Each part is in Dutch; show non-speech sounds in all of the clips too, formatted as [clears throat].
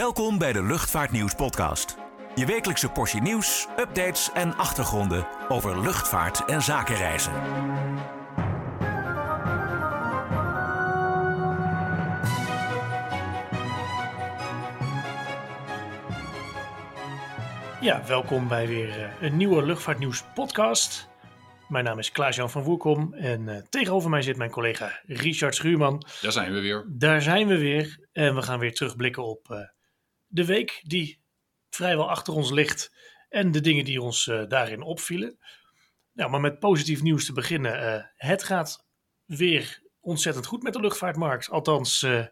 Welkom bij de Luchtvaartnieuws podcast. Je wekelijkse portie nieuws, updates en achtergronden over luchtvaart en zakenreizen. Ja, welkom bij weer eh, een nieuwe Luchtvaartnieuws podcast. Mijn naam is Klaas-Jan van Woerkom en eh, tegenover mij zit mijn collega Richard Schuurman. Daar zijn we weer. Daar zijn we weer en we gaan weer terugblikken op eh, de week die vrijwel achter ons ligt en de dingen die ons eh, daarin opvielen. Nou, maar met positief nieuws te beginnen. eh, het gaat weer ontzettend goed met de luchtvaartmarkt. Althans, eh,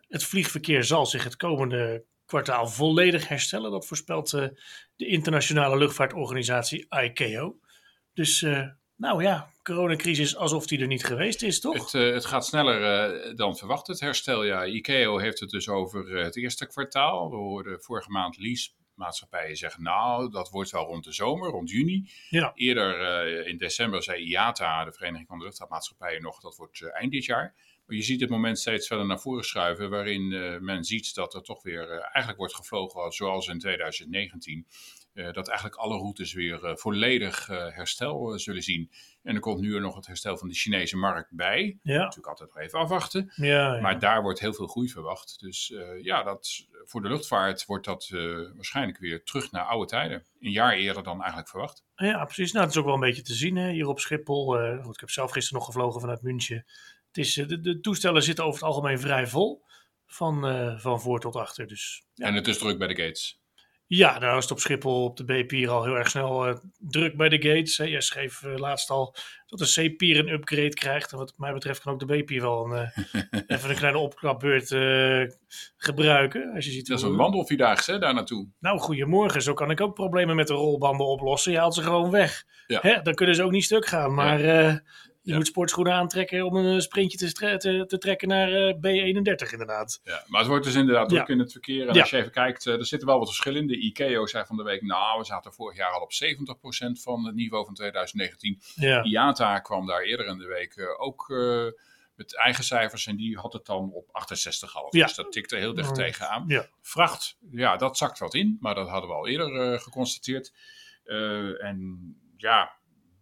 het vliegverkeer zal zich het komende kwartaal volledig herstellen. Dat voorspelt de internationale luchtvaartorganisatie ICAO. Dus, nou ja, coronacrisis alsof die er niet geweest is, toch? Het, eh, het gaat sneller eh, dan verwacht, het herstel. Ja, ICAO heeft het dus over eh, het eerste kwartaal. We hoorden vorige maand leasemaatschappijen zeggen, nou, dat wordt wel rond de zomer, rond juni. Ja. Eerder in december zei IATA, de Vereniging van de Luchtvaartmaatschappijen, nog dat wordt eind dit jaar. Maar je ziet het moment steeds verder naar voren schuiven, waarin men ziet dat er toch weer eigenlijk wordt gevlogen zoals in 2019. Eh, dat eigenlijk alle routes weer eh, volledig eh, herstel zullen zien. En er komt nu nog het herstel van de Chinese markt bij. Ja, Natuurlijk altijd nog even afwachten. ja, ja. Maar daar wordt heel veel groei verwacht. Dus ja, dat, voor de luchtvaart wordt dat waarschijnlijk weer terug naar oude tijden. Een jaar eerder dan eigenlijk verwacht. Ja, precies. Nou, het is ook wel een beetje te zien hè, hier op Schiphol. Goed, ik heb zelf gisteren nog gevlogen vanuit München. Het is, de, de toestellen zitten over het algemeen vrij vol. Van, van voor tot achter. Dus ja, En het is druk bij de gates. Ja nou is het op Schiphol op de B-pier al heel erg snel eh, druk bij de gates. Hè. Jij schreef eh, laatst al dat de C-pier een upgrade krijgt. En wat mij betreft kan ook de B-pier wel een, eh, [laughs] even een kleine opklapbeurt gebruiken. Als je ziet Dat is een wandelvierdaagse hè, daar naartoe. Nou, goedemorgen. Zo kan ik ook problemen met de rolbanden oplossen. Je haalt ze gewoon weg. Ja. Hè, dan kunnen ze ook niet stuk gaan. Maar je moet sportschoenen aantrekken om een sprintje te, te, te trekken naar eh, B31 inderdaad. Ja, maar het wordt dus inderdaad druk Ja. in het verkeer. En Ja. als je even kijkt, eh, er zitten wel wat verschillen in. De ICAO zei van de week, nou, we zaten vorig jaar al op 70% van het niveau van 2019. Ja, IATA kwam daar eerder in de week eh, ook eh, met eigen cijfers en die had het dan op 68,5. Ja. Dus dat tikte heel dicht tegenaan. ja. Vracht, ja, dat zakt wat in, maar dat hadden we al eerder eh, geconstateerd. Eh, en ja,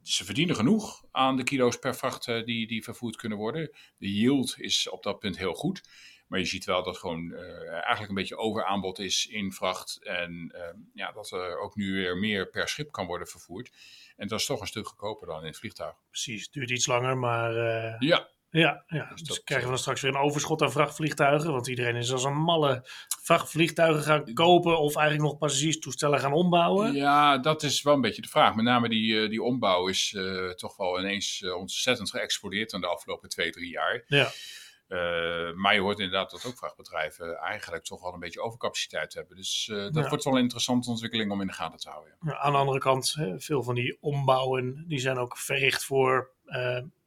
ze verdienen genoeg aan de kilo's per vracht eh, die, die vervoerd kunnen worden. De yield is op dat punt heel goed. Maar je ziet wel dat gewoon eh, eigenlijk een beetje overaanbod is in vracht. En eh, ja, dat er ook nu weer meer per schip kan worden vervoerd. En dat is toch een stuk goedkoper dan in het vliegtuig. precies. Het duurt iets langer, maar eh, Ja, ja, ja. Dus Dus, krijgen we eh, dan straks weer een overschot aan vrachtvliegtuigen. Want iedereen is als een malle vrachtvliegtuigen gaan kopen of eigenlijk nog passagierstoestellen gaan ombouwen. Ja, dat is wel een beetje de vraag. Met name die, eh, die ombouw is eh, toch wel ineens eh, ontzettend geëxplodeerd in de afgelopen twee, drie jaar. Ja. Eh, maar je hoort inderdaad dat ook vrachtbedrijven eigenlijk toch wel een beetje overcapaciteit hebben. Dus eh, dat Ja. wordt wel een interessante ontwikkeling om in de gaten te houden. Ja, aan de andere kant, veel van die ombouwen die zijn ook verricht voor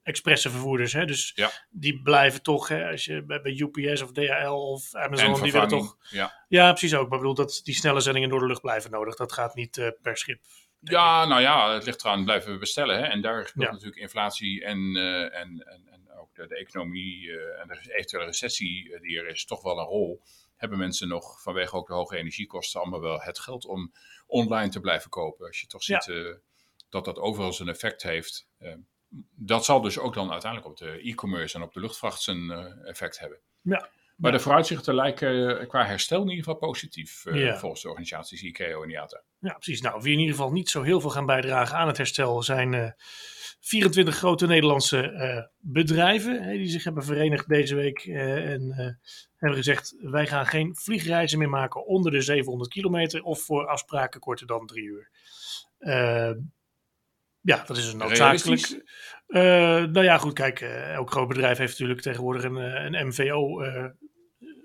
eh expressenvervoerders. Hè? Dus Ja. die blijven toch, hè, als je bij, bij UPS of DHL of Amazon, die willen toch. Ja. Ja, precies ook. Maar ik bedoel, dat die snelle zendingen door de lucht blijven nodig. Dat gaat niet eh, per schip. ja, nou ja, het ligt eraan, blijven we bestellen. Hè? En daar speelt Ja. natuurlijk inflatie en, eh, en, en, en ook de, de economie eh, en de eventuele recessie die er is, toch wel een rol. Hebben mensen nog vanwege ook de hoge energiekosten allemaal wel het geld om online te blijven kopen? Als je toch ziet dat dat overal zijn effect heeft. Dat zal dus ook dan uiteindelijk op de e-commerce en op de luchtvracht zijn eh, effect hebben. Ja. Maar de vooruitzichten lijken eh, qua herstel in ieder geval positief, eh, Ja. volgens de organisaties ICAO en IATA. Ja, precies. Nou, wie in ieder geval niet zo heel veel gaan bijdragen aan het herstel zijn eh 24 grote Nederlandse bedrijven hè, die zich hebben verenigd deze week en hebben gezegd: wij gaan geen vliegreizen meer maken onder de 700 kilometer of voor afspraken korter dan drie uur. Ja, dat is een noodzakelijk. Eh, nou ja, goed, kijk, eh, elk groot bedrijf heeft natuurlijk tegenwoordig een, eh, een MVO. eh,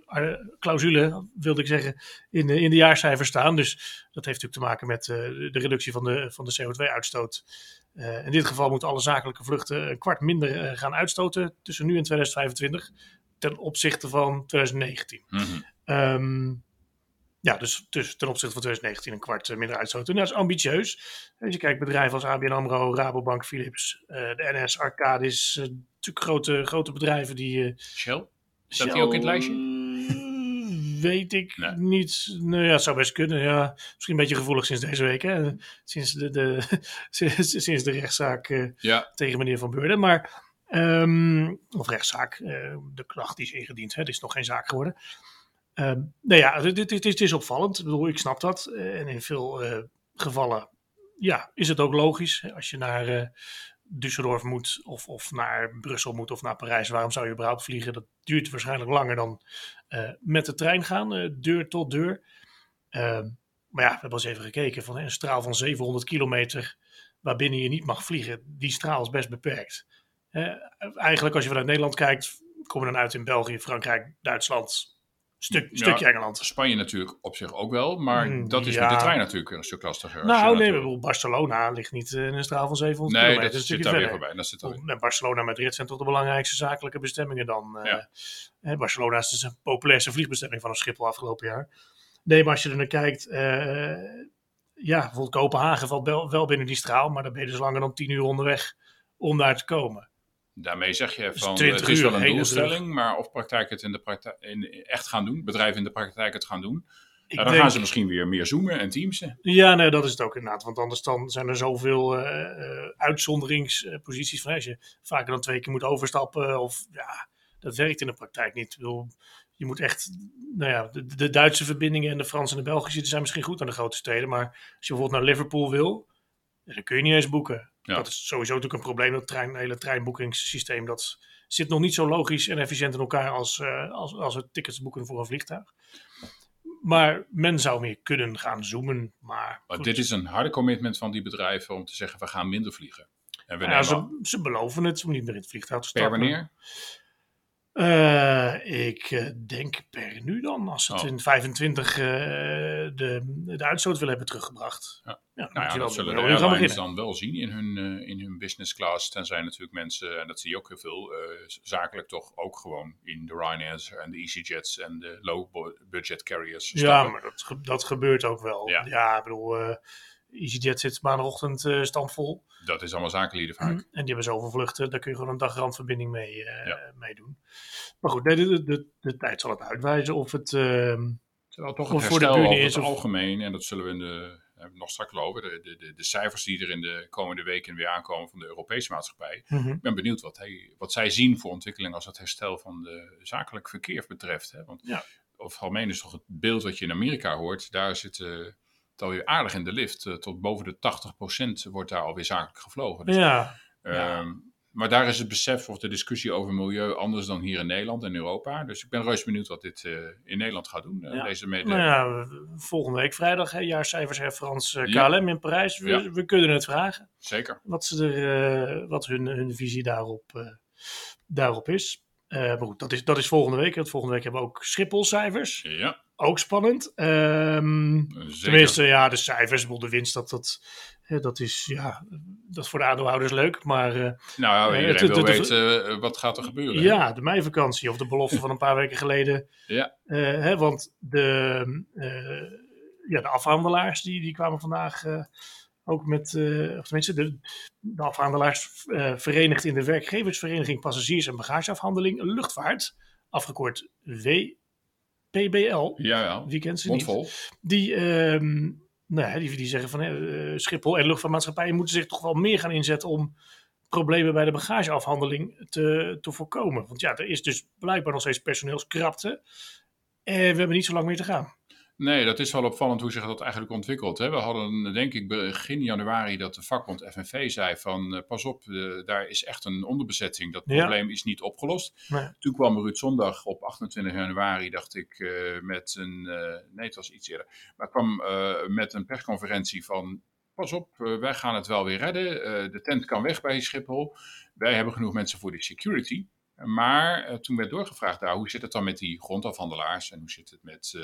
eh, clausule, wilde ik zeggen, in de, in de jaarcijfers staan. Dus dat heeft natuurlijk te maken met de reductie van de, van de CO2-uitstoot. Eh, in dit geval moeten alle zakelijke vluchten een kwart minder gaan uitstoten tussen nu en 2025 ten opzichte van 2019. Mhm. Ehm, ja, dus, dus ten opzichte van 2019 een kwart eh, minder uitstoten. En dat is ambitieus. Als je kijkt bedrijven als ABN AMRO, Rabobank, Philips, eh, de NS, Arcadis. eh, natuurlijk grote, grote bedrijven die... eh, Shell? Staat die ook in het lijstje? [laughs] Weet ik Nee. niet. Nou ja, het zou best kunnen. Ja, misschien een beetje gevoelig sinds deze week. Hè? Sinds, de, de, [laughs] sinds, sinds de rechtszaak Ja, tegen meneer Van Beurden. Maar, ehm, of rechtszaak, de klacht die is ingediend. Hè? Het is nog geen zaak geworden. Ehm nou ja, dit, is, opvallend. Ik bedoel, ik snap dat. Eh, en in veel eh, gevallen ja, is het ook logisch. Als je naar eh, Düsseldorf moet of, of naar Brussel moet of naar Parijs. Waarom zou je überhaupt vliegen? Dat duurt waarschijnlijk langer dan met de trein gaan, deur tot deur. Ehm, maar ja, we hebben eens even gekeken van een straal van 700 kilometer waarbinnen je niet mag vliegen. Die straal is best beperkt. Eigenlijk als je vanuit Nederland kijkt, kom je dan uit in België, Frankrijk, Duitsland, stuk, Ja. stukje Engeland. Spanje natuurlijk op zich ook wel, maar Mm, dat is ja. met de trein natuurlijk een stuk lastiger. Nou, nee, bedoel, Barcelona ligt niet eh, in een straal van 700 nee, kilometer. dat een zit daar weer voorbij. Dat zit En Barcelona en Madrid zijn toch de belangrijkste zakelijke bestemmingen dan. eh, Ja. Barcelona is dus de populairste vliegbestemming van een Schiphol afgelopen jaar. Nee, maar als je er naar kijkt, eh, ja, bijvoorbeeld Kopenhagen valt wel, wel binnen die straal, maar dan ben je dus langer dan 10 uur onderweg om daar te komen. Daarmee zeg je van, 20 het is wel een doelstelling, maar of praktijk het in de praktijk in, echt gaan doen, bedrijven in de praktijk het gaan doen, Ik dan denk- gaan ze misschien weer meer zoomen en teamsen. Ja, nee, dat is het ook inderdaad. Want anders dan zijn er zoveel eh, eh, uitzonderingsposities van als je vaker dan twee keer moet overstappen. Of ja, dat werkt in de praktijk niet. Ik bedoel, je moet echt, nou ja, de, de Duitse verbindingen en de Franse en de Belgische die zijn misschien goed aan de grote steden. Maar als je bijvoorbeeld naar Liverpool wil, dan kun je niet eens boeken. Ja. Dat is sowieso natuurlijk een probleem. Dat trein, hele treinboekingssysteem, dat zit nog niet zo logisch en efficiënt in elkaar als, eh, als, als het tickets boeken voor een vliegtuig. Maar men zou meer kunnen gaan zoomen. Maar, Maar dit is een harde commitment van die bedrijven om te zeggen, we gaan minder vliegen. En we Ja, ze, ze beloven het om niet meer in het vliegtuig te per stappen. wanneer? Eh, ik eh, denk per nu dan, als ze het Oh. in 25 eh, de, de uitstoot willen hebben teruggebracht. Ja. Nou ja, je dat zullen de airlines dan wel zien in hun, eh, in hun business class. Tenzij natuurlijk mensen, en dat zie je ook heel veel, zakelijk toch ook gewoon in de Ryanairs en de EasyJets en de low budget carriers Ja, maar dat, ge- dat gebeurt ook wel. Ja. Ik bedoel, EasyJet zit maandagochtend eh stampvol. Dat is allemaal zakenlieden vaak. En die hebben zoveel vluchten, daar kun je gewoon een dag randverbinding mee, Ja. mee doen. Maar goed, nee, de, de, de, de tijd zal het uitwijzen of het... ehm, Terwijl toch Of het voor de over is het of- algemeen, en dat zullen we in de, nog straks over, de, de, de, cijfers die er in de komende weken weer aankomen van de Europese maatschappij. mhm. Ik ben benieuwd wat, hij, wat zij zien voor ontwikkeling als het herstel van de zakelijk verkeer betreft. Hè? Want Ja. het algemeen is toch het beeld wat je in Amerika hoort, daar zit eh, het alweer aardig in de lift. Eh, tot boven de 80% wordt daar alweer zakelijk gevlogen. Dus, ja, ja. ehm, maar daar is het besef of de discussie over milieu anders dan hier in Nederland en Europa. Dus ik ben reuze benieuwd wat dit eh, in Nederland gaat doen. eh, Ja. Deze mede- Nou ja, volgende week vrijdag, hè, jaarcijfers eh, Ja. KLM in Parijs. We, Ja. we kunnen het vragen. Zeker. Wat, ze er, eh, wat hun, hun visie daarop, eh, daarop is. Eh, maar goed, dat is, dat is volgende week. Want volgende week hebben we ook Schiphol-cijfers. Ja, Ook spannend. Ehm, tenminste, ja, de cijfers, de winst, dat, dat, dat is, ja, dat is voor de aandeelhouders leuk. Maar eh, Nou ja, Eh, iedereen het- wil weten eh, wat gaat er gebeuren. hè? Ja, de meivakantie of de belofte van een paar weken geleden. Ja. Hè, want de, ja, de afhandelaars die, die kwamen vandaag ook met, of tenminste, de, de afhandelaars verenigd in de werkgeversvereniging Passagiers en Bagageafhandeling Luchtvaart, afgekort WPBL. Ja, ja. Wie kent ze niet? Die, ehm, nou, die, die zeggen van eh, Schiphol en luchtvaartmaatschappijen moeten zich toch wel meer gaan inzetten om problemen bij de bagageafhandeling te, te voorkomen. Want ja, er is dus blijkbaar nog steeds personeelskrapte. En we hebben niet zo lang meer te gaan. Nee, dat is wel opvallend hoe zich dat eigenlijk ontwikkelt. Hè. We hadden, denk ik, begin januari dat de vakbond FNV zei van... eh, pas op, eh, daar is echt een onderbezetting. Dat Ja. probleem is niet opgelost. Nee. Toen kwam Ruud Zondag op 28 januari, dacht ik, eh, met een... nee, het was iets eerder. Maar kwam met een persconferentie van... Pas op, wij gaan het wel weer redden. De tent kan weg bij Schiphol. Wij hebben genoeg mensen voor de security. Maar toen werd doorgevraagd daar, hoe zit het dan met die grondafhandelaars en hoe zit het met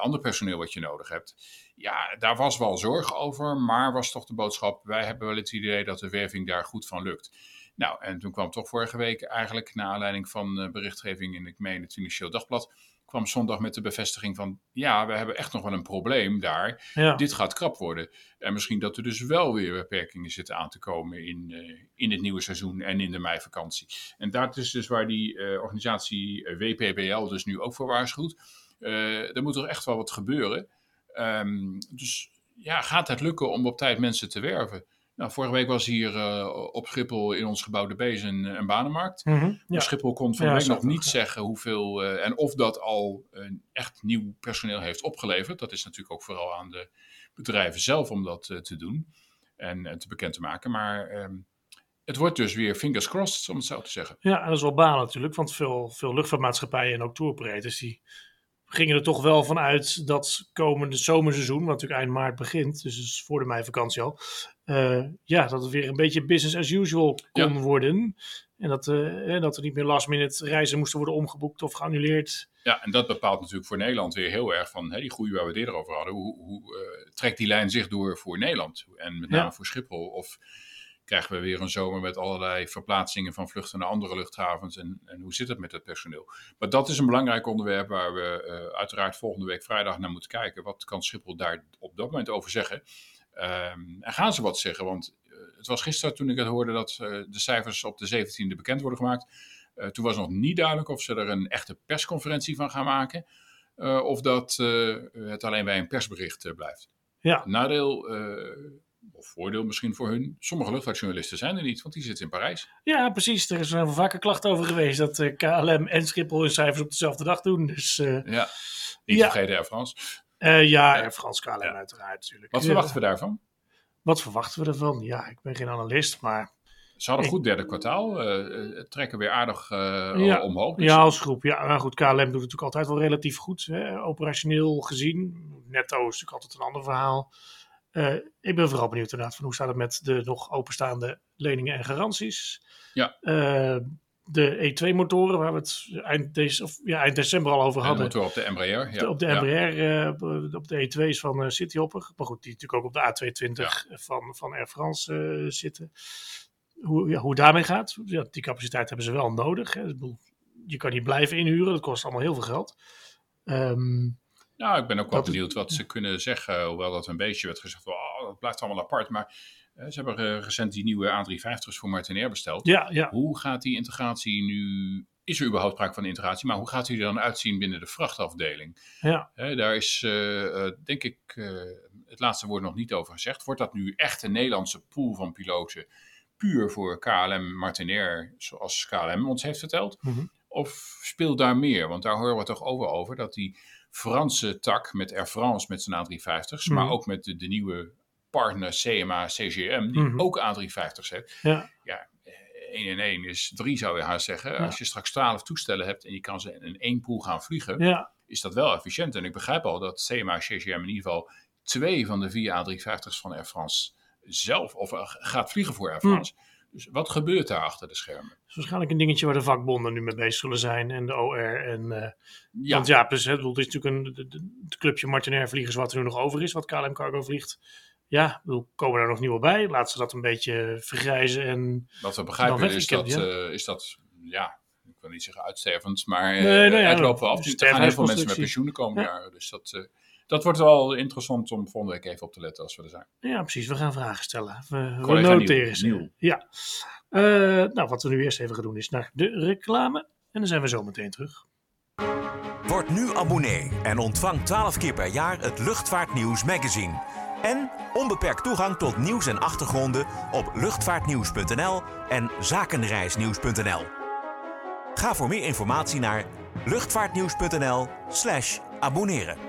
ander personeel wat je nodig hebt? Ja, daar was wel zorg over, maar was toch de boodschap, wij hebben wel het idee dat de werving daar goed van lukt. Nou, en toen kwam toch vorige week eigenlijk, naar aanleiding van eh, berichtgeving in, ik meen, het Financieel Dagblad, kwam zondag met de bevestiging van, ja, we hebben echt nog wel een probleem daar Ja. dit gaat krap worden. En misschien dat er dus wel weer beperkingen zitten aan te komen in, eh, in het nieuwe seizoen en in de meivakantie. En dat is dus waar die eh, organisatie eh, WPBL dus nu ook voor waarschuwt. Uh, er moet toch echt wel wat gebeuren. Um, dus ja, gaat het lukken om op tijd mensen te werven? Nou, vorige week was hier uh, op Schiphol in ons gebouwde Bezen een, een banenmarkt. Mm -hmm, ja. Schiphol kon van de week nog niet zeggen hoeveel uh, en of dat al echt nieuw personeel heeft opgeleverd. Dat is natuurlijk ook vooral aan de bedrijven zelf om dat te doen en te bekend te maken. Maar um, het wordt dus weer fingers crossed, om het zo te zeggen. Ja, en dat is wel baan natuurlijk, want veel, veel luchtvaartmaatschappijen en ook touroperators die gingen er toch wel vanuit dat komende zomerseizoen, wat natuurlijk eind maart begint, dus is voor de meivakantie al, uh, ja, dat het weer een beetje business as usual kon ja. worden. En dat, uh, dat er niet meer last minute reizen moesten worden omgeboekt of geannuleerd. Ja, en dat bepaalt natuurlijk voor Nederland weer heel erg van hè, die groei waar we het eerder over hadden. Hoe, hoe uh, trekt die lijn zich door voor Nederland? En met name ja. voor Schiphol. Of krijgen we weer een zomer met allerlei verplaatsingen van vluchten naar andere luchthavens. En, en hoe zit het met het personeel? Maar dat is een belangrijk onderwerp waar we uh, uiteraard volgende week vrijdag naar moeten kijken. Wat kan Schiphol daar op dat moment over zeggen? Um, en gaan ze wat zeggen? Want uh, het was gisteren toen ik het hoorde dat uh, de cijfers op de 17e bekend worden gemaakt. toen was nog niet duidelijk of ze er een echte persconferentie van gaan maken. of dat het alleen bij een persbericht blijft. Ja. Nadeel of voordeel misschien voor hun. Sommige luchtvaartjournalisten zijn er niet, want die zitten in Parijs. Ja, precies. Er is wel vaker klachten over geweest dat uh, KLM en Schiphol hun cijfers op dezelfde dag doen. Dus, uh, ja, niet ja. vergeten Air France. Uh, ja, Air France, KLM ja. uiteraard natuurlijk. Wat verwachten we daarvan? Wat verwachten we ervan? Ja, ik ben geen analist, maar... Ze hadden een goed derde kwartaal, trekken weer aardig ja. omhoog. Dus... Ja, als groep. Ja, maar goed, KLM doet het natuurlijk altijd wel relatief goed, hè, operationeel gezien. Netto is natuurlijk altijd een ander verhaal. Uh, ik ben vooral benieuwd inderdaad van hoe staat het met de nog openstaande leningen en garanties. Ja. Uh, de E2-motoren, waar we het eind, deze, of, ja, eind december al over hadden. De op de Embraer. Ja. De, op de Embraer, ja. uh, op de E2's van Cityhopper. Maar goed, die natuurlijk ook op de A220 ja. van, van Air France zitten. Hoe, ja, hoe daarmee gaat, ja, die capaciteit hebben ze wel nodig. Hè. Je kan niet blijven inhuren, dat kost allemaal heel veel geld. Um, nou, ik ben ook wel dat benieuwd wat ze kunnen zeggen. Hoewel dat een beetje werd gezegd, oh, dat blijft allemaal apart. Maar uh, ze hebben recent die nieuwe A350's voor Martinair besteld. Ja, ja. Hoe gaat die integratie nu... Is er überhaupt sprake van integratie? Maar hoe gaat die er dan uitzien binnen de vrachtafdeling? Ja. Daar is, denk ik, het laatste woord nog niet over gezegd. Wordt dat nu echt een Nederlandse pool van piloten... puur voor KLM Martinair, zoals KLM ons heeft verteld? Mm -hmm. Of speelt daar meer? Want daar horen we toch over over dat die Franse tak met Air France met zijn A350's, mm. maar ook met de, de, nieuwe partner CMA CGM, die mm. ook A350's heeft. Ja. ja, 1 en 1 is 3 zou je haast zeggen. Ja. Als je straks 12 toestellen hebt en je kan ze in één pool gaan vliegen, ja. is dat wel efficiënt. En ik begrijp al dat CMA CGM in ieder geval twee van de vier A350's van Air France zelf, of uh, gaat vliegen voor Air France. Mm. Dus wat gebeurt daar achter de schermen? Dat is waarschijnlijk een dingetje waar de vakbonden nu mee bezig zullen zijn en de OR. En, uh, ja. Want ja, dus, het is natuurlijk een het clubje Martinair vliegers wat er nu nog over is, wat KLM Cargo vliegt. Ja, bedoel, komen daar nog nieuwe bij? Laten ze dat een beetje vergrijzen. En wat we begrijpen is dat, ja. uh, is dat, ja, ik wil niet zeggen uitstervend, maar uh, nee, nou ja, het loopt wel af. Er gaan heel veel mensen met pensioen de komende ja. jaren. Dus dat dat wordt wel interessant om volgende week even op te letten als we er zijn. Ja, precies. We gaan vragen stellen. We, we noteren ze. Ja. Uh, nou, wat we nu eerst even gaan doen is naar de reclame. En dan zijn we zo meteen terug. Word nu abonnee en ontvang 12 keer per jaar het Luchtvaartnieuws magazine. En onbeperkt toegang tot nieuws en achtergronden op luchtvaartnieuws.nl en zakenreisnieuws.nl. Ga voor meer informatie naar luchtvaartnieuws.nl/slash abonneren.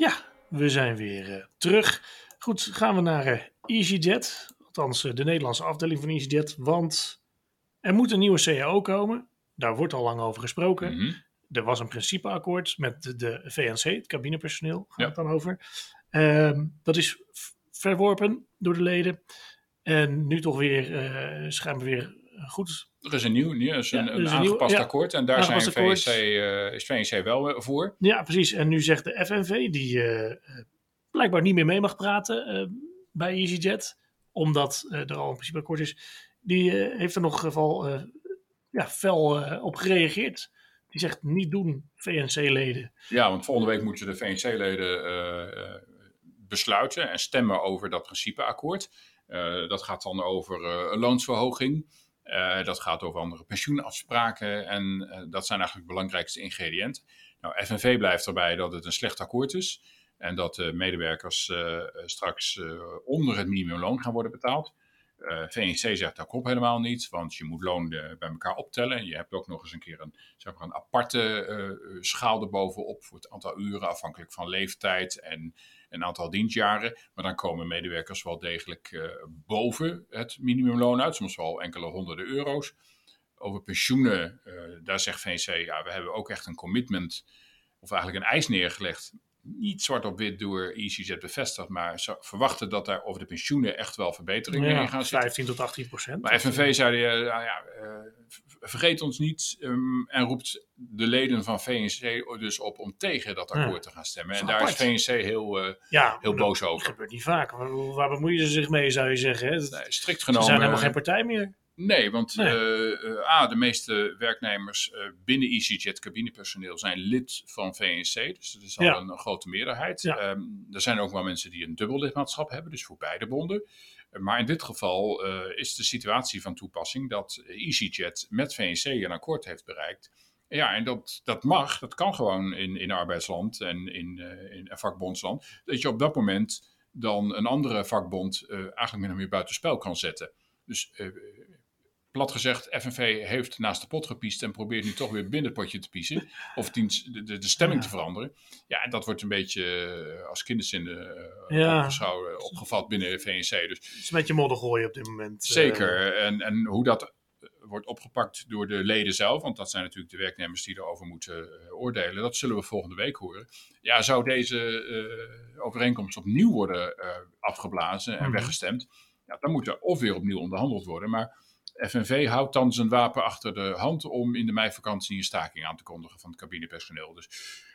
Ja, we zijn weer uh, terug. Goed, gaan we naar uh, EasyJet. Althans, uh, de Nederlandse afdeling van EasyJet. Want er moet een nieuwe CAO komen. Daar wordt al lang over gesproken. Mm -hmm. Er was een principeakkoord met de, de VNC, het cabinepersoneel, gaat ja. het dan over. Uh, dat is verworpen door de leden. En nu toch weer schijnbaar weer goed. Er is een nieuw, nieuw is een, ja, een, een aangepast nieuw, akkoord en daar zijn VNC, uh, is VNC wel voor. Ja, precies. En nu zegt de FNV, die uh, blijkbaar niet meer mee mag praten bij EasyJet, omdat er al een principe akkoord is, die heeft er nog geval ja, fel op gereageerd. Die zegt niet doen, VNC-leden. Ja, want volgende week moeten de VNC-leden besluiten en stemmen over dat principeakkoord. dat gaat dan over een loonsverhoging. Uh, dat gaat over andere pensioenafspraken en uh, dat zijn eigenlijk de belangrijkste ingrediënten. Nou, FNV blijft erbij dat het een slecht akkoord is. En dat de medewerkers uh, straks onder het minimumloon gaan worden betaald. VNC zegt dat klopt helemaal niet, want je moet loon bij elkaar optellen. En je hebt ook nog eens een keer een, zeg maar een aparte schaal erbovenop voor het aantal uren, afhankelijk van leeftijd en een aantal dienstjaren. Maar dan komen medewerkers wel degelijk boven het minimumloon uit, soms wel enkele honderden euro's. Over pensioenen, daar zegt VNC, ja, we hebben ook echt een commitment, of eigenlijk een eis neergelegd niet zwart op wit door EasyJet bevestigd, maar verwachten dat daar over de pensioenen echt wel verbeteringen ja, in gaan zitten. 15 tot 18 procent. Maar FNV zei, uh, nou ja, uh, vergeet ons niet um, en roept de leden van VNC dus op om tegen dat akkoord ja. te gaan stemmen. En daar is VNC heel, uh, ja, heel boos over. Dat gebeurt niet vaak. Waar, waar bemoeien ze zich mee, zou je zeggen? Hè? Nee, strikt genomen. Ze zijn helemaal geen partij meer. Nee, want nee. Uh, uh, A, de meeste werknemers uh, binnen EasyJet cabinepersoneel zijn lid van VNC. Dus dat is al ja. een, grote meerderheid. Ja. Um, er zijn ook wel mensen die een dubbel lidmaatschap hebben, dus voor beide bonden. maar in dit geval is de situatie van toepassing dat EasyJet met VNC een akkoord heeft bereikt. Ja, en dat, dat mag, dat kan gewoon in, in arbeidsland en in, in vakbondsland. Dat je op dat moment dan een andere vakbond eigenlijk min of meer buitenspel kan zetten. Dus plat gezegd, FNV heeft naast de pot gepiest en probeert nu toch weer binnen het potje te piezen. [laughs] Of de, de, de stemming ja. te veranderen. Ja, en dat wordt een beetje uh, als kinderzinden uh, ja. opgevat binnen de VNC. Dus, het is een beetje modder gooien op dit moment. Zeker. En, en hoe dat wordt opgepakt door de leden zelf, want dat zijn natuurlijk de werknemers die erover moeten oordelen, dat zullen we volgende week horen. Ja, zou deze overeenkomst opnieuw worden afgeblazen en mm -hmm. weggestemd, ja, dan moet er of weer opnieuw onderhandeld worden. Maar FNV houdt dan zijn wapen achter de hand om in de meivakantie een staking aan te kondigen van het cabinepersoneel. Dus,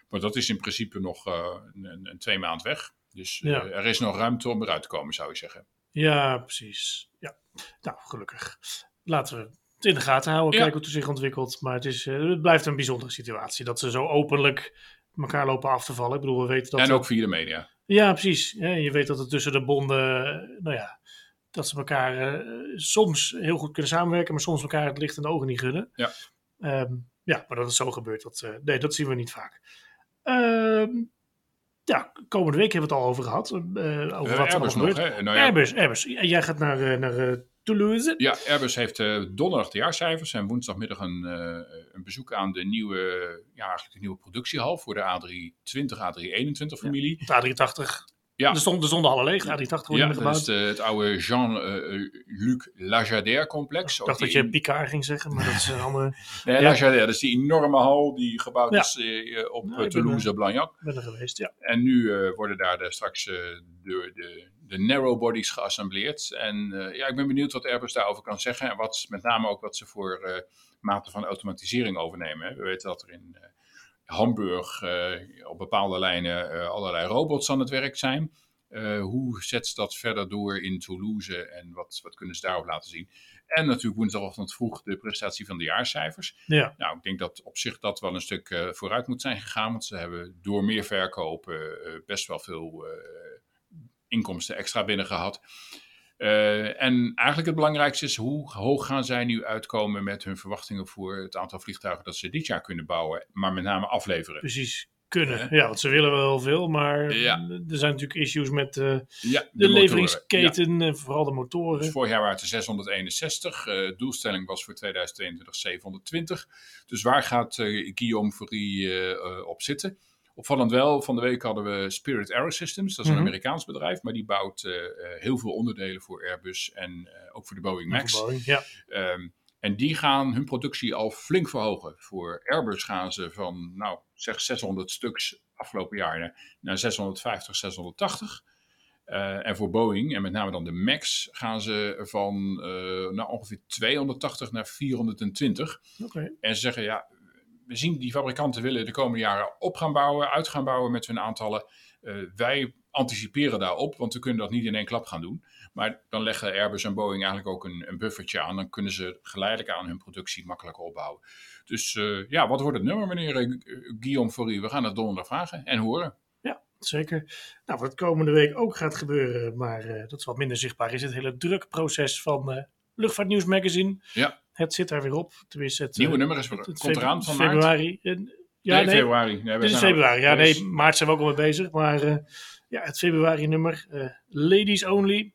maar dat is in principe nog uh, een, een, twee maand weg. Dus ja. er is nog ruimte om eruit te komen, zou je zeggen. Ja, precies. Ja. Nou, gelukkig. Laten we het in de gaten houden, ja. kijken hoe het zich ontwikkelt. Maar het, is, uh, het blijft een bijzondere situatie dat ze zo openlijk elkaar lopen af te vallen. Ik bedoel, we weten dat. En ook via de media. Ja, precies. Ja, je weet dat het tussen de bonden, nou ja, dat ze elkaar uh, soms heel goed kunnen samenwerken, maar soms elkaar het licht in de ogen niet gunnen. Ja, um, ja maar dat is zo gebeurd. Dat, uh, nee, dat zien we niet vaak. Um, ja, komende week hebben we het al over gehad. Uh, over wat er gebeurt. Nog? Nou, ja. Airbus, Airbus. En jij gaat naar, naar Toulouse. Ja, Airbus heeft donderdag de jaarcijfers en woensdagmiddag een, een bezoek aan de nieuwe, ja, eigenlijk de nieuwe productiehal voor de A320, A321 familie. Ja, de A380 ja. Er, stond, er stonden alle leeg, A380 worden ja, gebouwd. dat is de, het oude Jean-Luc uh, Lagardère complex. Ik dacht dat je in... Picard ging zeggen, maar dat is een [laughs] andere... nee, ja. Lagardère, dat is die enorme hal die gebouwd ja. is uh, op ja, Toulouse-Blagnac. Ben er geweest, ja. En nu uh, worden daar de, straks de, de, de narrow bodies geassembleerd. En ja, ik ben benieuwd wat Airbus daarover kan zeggen. En wat, met name ook wat ze voor mate van automatisering overnemen. Hè. We weten dat er in... Hamburg uh, op bepaalde lijnen uh, allerlei robots aan het werk zijn. Uh, hoe zet ze dat verder door in Toulouse en wat, wat kunnen ze daarop laten zien? En natuurlijk woensdagochtend vroeg de presentatie van de jaarcijfers. Ja. Nou, ik denk dat op zich dat wel een stuk vooruit moet zijn gegaan, want ze hebben door meer verkopen best wel veel inkomsten extra binnen gehad. Uh, en eigenlijk het belangrijkste is hoe hoog gaan zij nu uitkomen met hun verwachtingen voor het aantal vliegtuigen dat ze dit jaar kunnen bouwen, maar met name afleveren. Precies, kunnen. Uh, ja, want ze willen wel veel, maar ja. er zijn natuurlijk issues met uh, ja, de, de leveringsketen, ja. vooral de motoren. Dus vorig jaar waren het er 661, doelstelling was voor 2022 720. Dus waar gaat Guillaume Ferry op zitten? Opvallend wel, van de week hadden we Spirit Aerosystems. Dat is een mm-hmm. Amerikaans bedrijf, maar die bouwt uh, heel veel onderdelen voor Airbus en uh, ook voor de Boeing Max. Boeing, ja. um, en die gaan hun productie al flink verhogen. Voor Airbus gaan ze van, nou, zeg 600 stuks afgelopen jaar naar 650, 680. Uh, en voor Boeing, en met name dan de MAX, gaan ze van nou, ongeveer 280 naar 420. Okay. En ze zeggen, ja, we zien die fabrikanten willen de komende jaren op gaan bouwen, uit gaan bouwen met hun aantallen. Uh, wij anticiperen daarop, want we kunnen dat niet in één klap gaan doen. Maar dan leggen Airbus en Boeing eigenlijk ook een, een buffertje aan. Dan kunnen ze geleidelijk aan hun productie makkelijker opbouwen. Dus uh, ja, wat wordt het nummer, meneer uh, Guillaume Faurie? We gaan het donderdag vragen en horen. Ja, zeker. Nou, wat komende week ook gaat gebeuren, maar dat is wat minder zichtbaar, is het hele drukproces van Luchtvaartnieuws Magazine. Ja. Het zit daar weer op. Tenminste, het nieuwe nummer is, het, het komt eraan van februari. En, Ja, nee, nee, februari. Nee, dit is februari. Ja, nee, maart zijn we ook al mee bezig. Maar eh, ja, het februari nummer. eh, ladies only.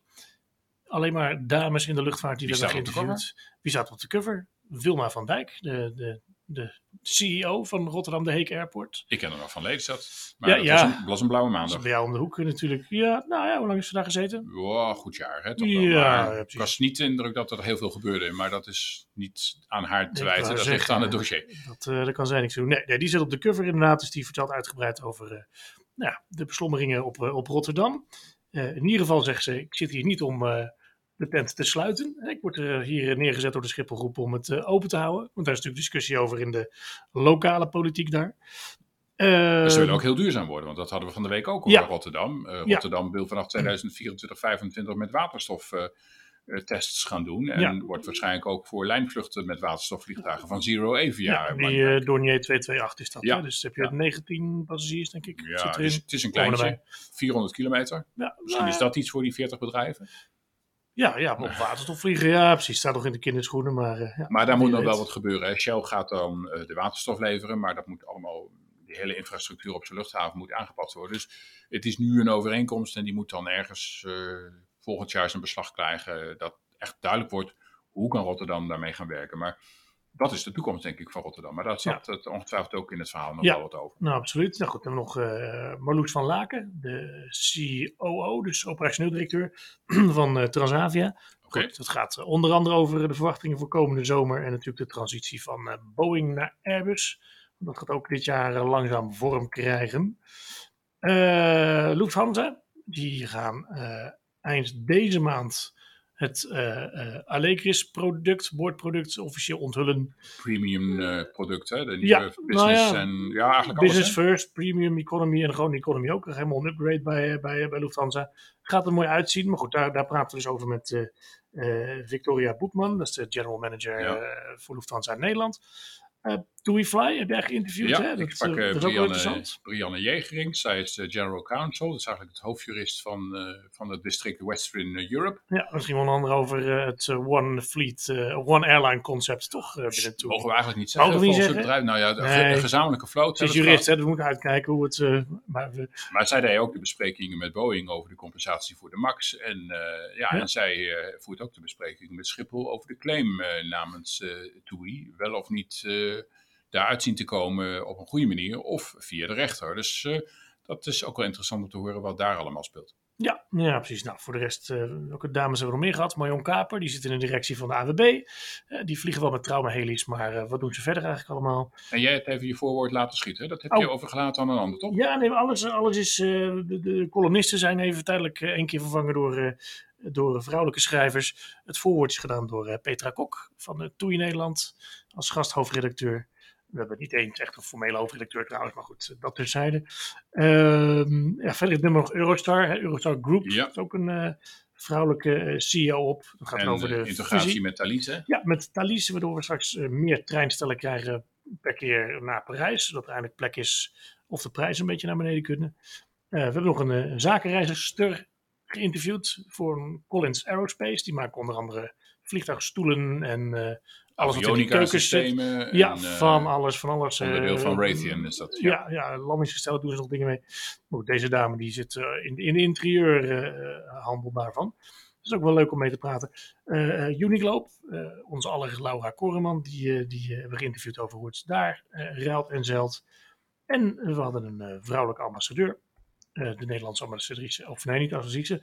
Alleen maar dames in de luchtvaart die we de geïnterviewd. Wie staat op de cover? Wilma van Dijk, de, de, de CEO van Rotterdam de Heek Airport. Ik ken er nog van Lelystad. Maar Ja, dat ja. Was, een, dat was een blauwe Dat maandag. bij jou om de hoek natuurlijk. Ja, nou ja, hoe lang is ze daar gezeten? Wow, goed jaar, hè? Toch. Ja, ja, ik was niet de indruk dat er heel veel gebeurde. Maar dat is niet aan haar te wijten. Dat ligt aan het dossier. Dat, eh dat kan zijn niks doen. Nee, nee, die zit op de cover inderdaad. Dus die vertelt uitgebreid over eh, nou ja, de beslommeringen op, eh, op Rotterdam. In ieder geval zegt ze, ik zit hier niet om de tent te sluiten. Ik word er hier neergezet door de Schipholgroep om het eh, open te houden. Want daar is natuurlijk discussie over in de lokale politiek daar. Eh, Dus ze willen ook heel duurzaam worden. Want dat hadden we van de week ook over Ja. Rotterdam. Eh, Ja. Rotterdam wil vanaf 2024, 2025 met waterstof eh, eh, tests gaan doen. En Ja. wordt waarschijnlijk ook voor lijnvluchten met waterstofvliegtuigen van Zero Avia. ja, die eh Dornier 228 is dat. Hè? Dus heb je Ja. 19 passagiers, denk ik. ja, het is, het is een kleintje. erbij. 400 kilometer. Ja, Misschien nou is dat iets voor die 40 bedrijven. Ja, ja, op waterstof vliegen. Ja, precies. Staat nog in de kinderschoenen. Maar, eh, ja, Maar daar moet nog wel wat gebeuren. Hè. Shell gaat dan eh, de waterstof leveren, maar dat moet allemaal, die hele infrastructuur op zijn luchthaven moet aangepast worden. Dus het is nu een overeenkomst en die moet dan ergens eh, volgend jaar zijn beslag krijgen. Dat echt duidelijk wordt hoe kan Rotterdam daarmee gaan werken. Maar dat is de toekomst, denk ik, van Rotterdam. Maar daar zat het ongetwijfeld ook in het verhaal nog Ja. wel wat over. Nou, absoluut. Nou goed, dan nog eh Marloes van Laken, de COO, dus operationeel directeur [clears throat] van eh, Transavia. Oké. Goed, het gaat eh, onder andere over de verwachtingen voor komende zomer en natuurlijk de transitie van Boeing naar Airbus. Dat gaat ook dit jaar langzaam vorm krijgen. Lufthansa, die gaan eind deze maand het eh eh Allegris product, boordproduct, officieel onthullen. Premium eh, product, hè? De Ja, nou business ja. en ja, eigenlijk. Business first, premium economy en gewoon economy ook. Helemaal een upgrade bij, bij, bij Lufthansa. Gaat er mooi uitzien. Maar goed, daar, daar praten we dus over met Victoria Boetman. Dat is de general manager Ja. voor Lufthansa in Nederland. Eh TUI Fly heb jij geïnterviewd. Ja, hè? ik Dat, sprak eh, eh, is ook wel Brianne. Brianne Jegering. Zij is de general counsel. Dat is eigenlijk het hoofdjurist van, eh, van het district Western Europe. Ja, misschien wel een ander over eh, het eh, One Fleet, eh, One Airline concept toch eh, binnen. Mogen we eigenlijk niet zeggen. Mogen we niet zeggen? bedrijf. Nou ja, de Nee. ge- gezamenlijke vloot. Het is jurist, hè, dus we moeten uitkijken hoe het... eh, maar we. Maar zij deed ook de besprekingen met Boeing over de compensatie voor de MAX. En, eh, ja, en zij eh, voert ook de besprekingen met Schiphol over de claim eh, namens eh TUI. Wel of niet eh daaruit zien te komen op een goede manier of via de rechter. Dus eh, dat is ook wel interessant om te horen wat daar allemaal speelt. Ja, ja, precies. Nou, voor de rest, eh welke dames hebben we nog meer gehad? Marion Kaper, die zit in de directie van de AWB. Eh, die vliegen wel met trauma-heli's, maar wat doen ze verder eigenlijk allemaal? En jij hebt even je voorwoord laten schieten. hè? Dat heb Oh. je overgelaten aan een ander, toch? Ja, nee, alles, alles is... de, de columnisten zijn even tijdelijk één keer vervangen door, door vrouwelijke schrijvers. Het voorwoord is gedaan door Petra Kok van de TUI Nederland als gasthoofdredacteur. We hebben niet eens echt een formele hoofdredacteur trouwens, maar goed, dat terzijde. Ehm ja, verder het nummer nog Eurostar. Hè, Eurostar Group Ja. is ook een eh, vrouwelijke eh, CEO op. Dat gaat En over de eh, integratie fusie. met Thalys, hè? Ja, met Thalys, waardoor we straks eh, meer treinstellen krijgen per keer naar Parijs. Zodat er eindelijk plek is of de prijzen een beetje naar beneden kunnen. Eh, we hebben nog een eh, zakenreiziger geïnterviewd voor Collins Aerospace. Die maken onder andere vliegtuigstoelen en eh, alles wat in die keukens zit. Avionica-systemen. Ja, en, eh, van alles, van alles. onderdeel eh, van Raytheon is dat, ja. Ja, ja, landingsgestellen doen ze nog dingen mee. Maar goed, deze dame die zit eh, in, in de interieurhandel daarvan. Dat is ook wel leuk om mee te praten. Eh, Uniglobe, onze aller Laura Koreman, die, die hebben we geïnterviewd over hoe het daar eh ruilt en zeilt. En we hadden een vrouwelijke ambassadeur, de Nederlandse ambassadrice, of nee, niet ambassadrice.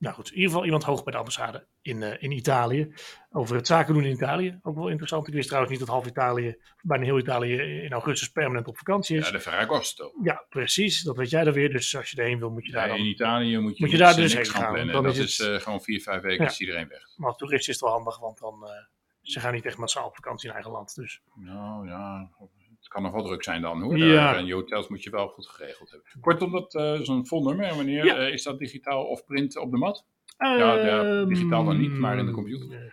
Nou goed, in ieder geval iemand hoog bij de ambassade in, eh, in Italië. Over het zaken doen in Italië. Ook wel interessant. Ik wist trouwens niet dat half Italië, bijna heel Italië, in augustus permanent op vakantie is. Ja, de Ferragosto. Ja, precies. Dat weet jij dan weer. Dus als je erheen wil, moet je daar Ja, dan... in Italië moet je, Moet je daar dus niks heen gaan plannen. dan dat is het- eh, gewoon vier, vijf weken Ja. is iedereen weg. Maar als toerist is het wel handig, want dan... eh, ze gaan niet echt massaal op vakantie in eigen land. Dus Nou ja, kan nog wel druk zijn dan hoor. Ja. En je hotels moet je wel goed geregeld hebben. Kortom, dat eh, is een vol nummer. En wanneer Ja. eh, is dat digitaal of print op de mat? Ja, ja, digitaal dan niet, maar in de computer. Ehm,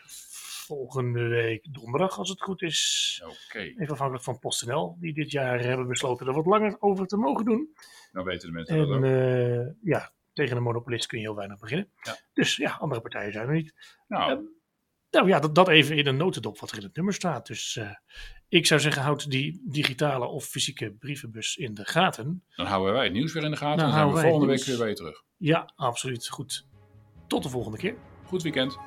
Volgende week donderdag, als het goed is. Oké, Even afhankelijk van PostNL, die dit jaar hebben besloten er wat langer over te mogen doen. dan weten de mensen dat En ook. eh, ja, tegen een monopolist kun je heel weinig beginnen. Ja. Dus ja, andere partijen zijn er niet. Nou, ehm, Nou ja, dat, dat even in een notendop wat er in het nummer staat. Dus Ik zou zeggen, houd die digitale of fysieke brievenbus in de gaten. Dan houden wij het nieuws weer in de gaten. Dan Dan zijn we volgende week weer bij je terug. Ja, absoluut. Goed. Tot de volgende keer. Goed weekend.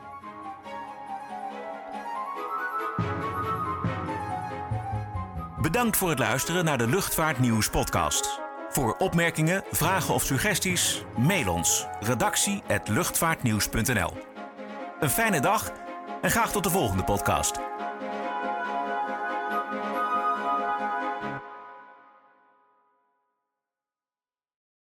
Bedankt voor het luisteren naar de Luchtvaartnieuws podcast. Voor opmerkingen, vragen of suggesties, mail ons redactie@luchtvaartnieuws.nl. Een fijne dag en graag tot de volgende podcast.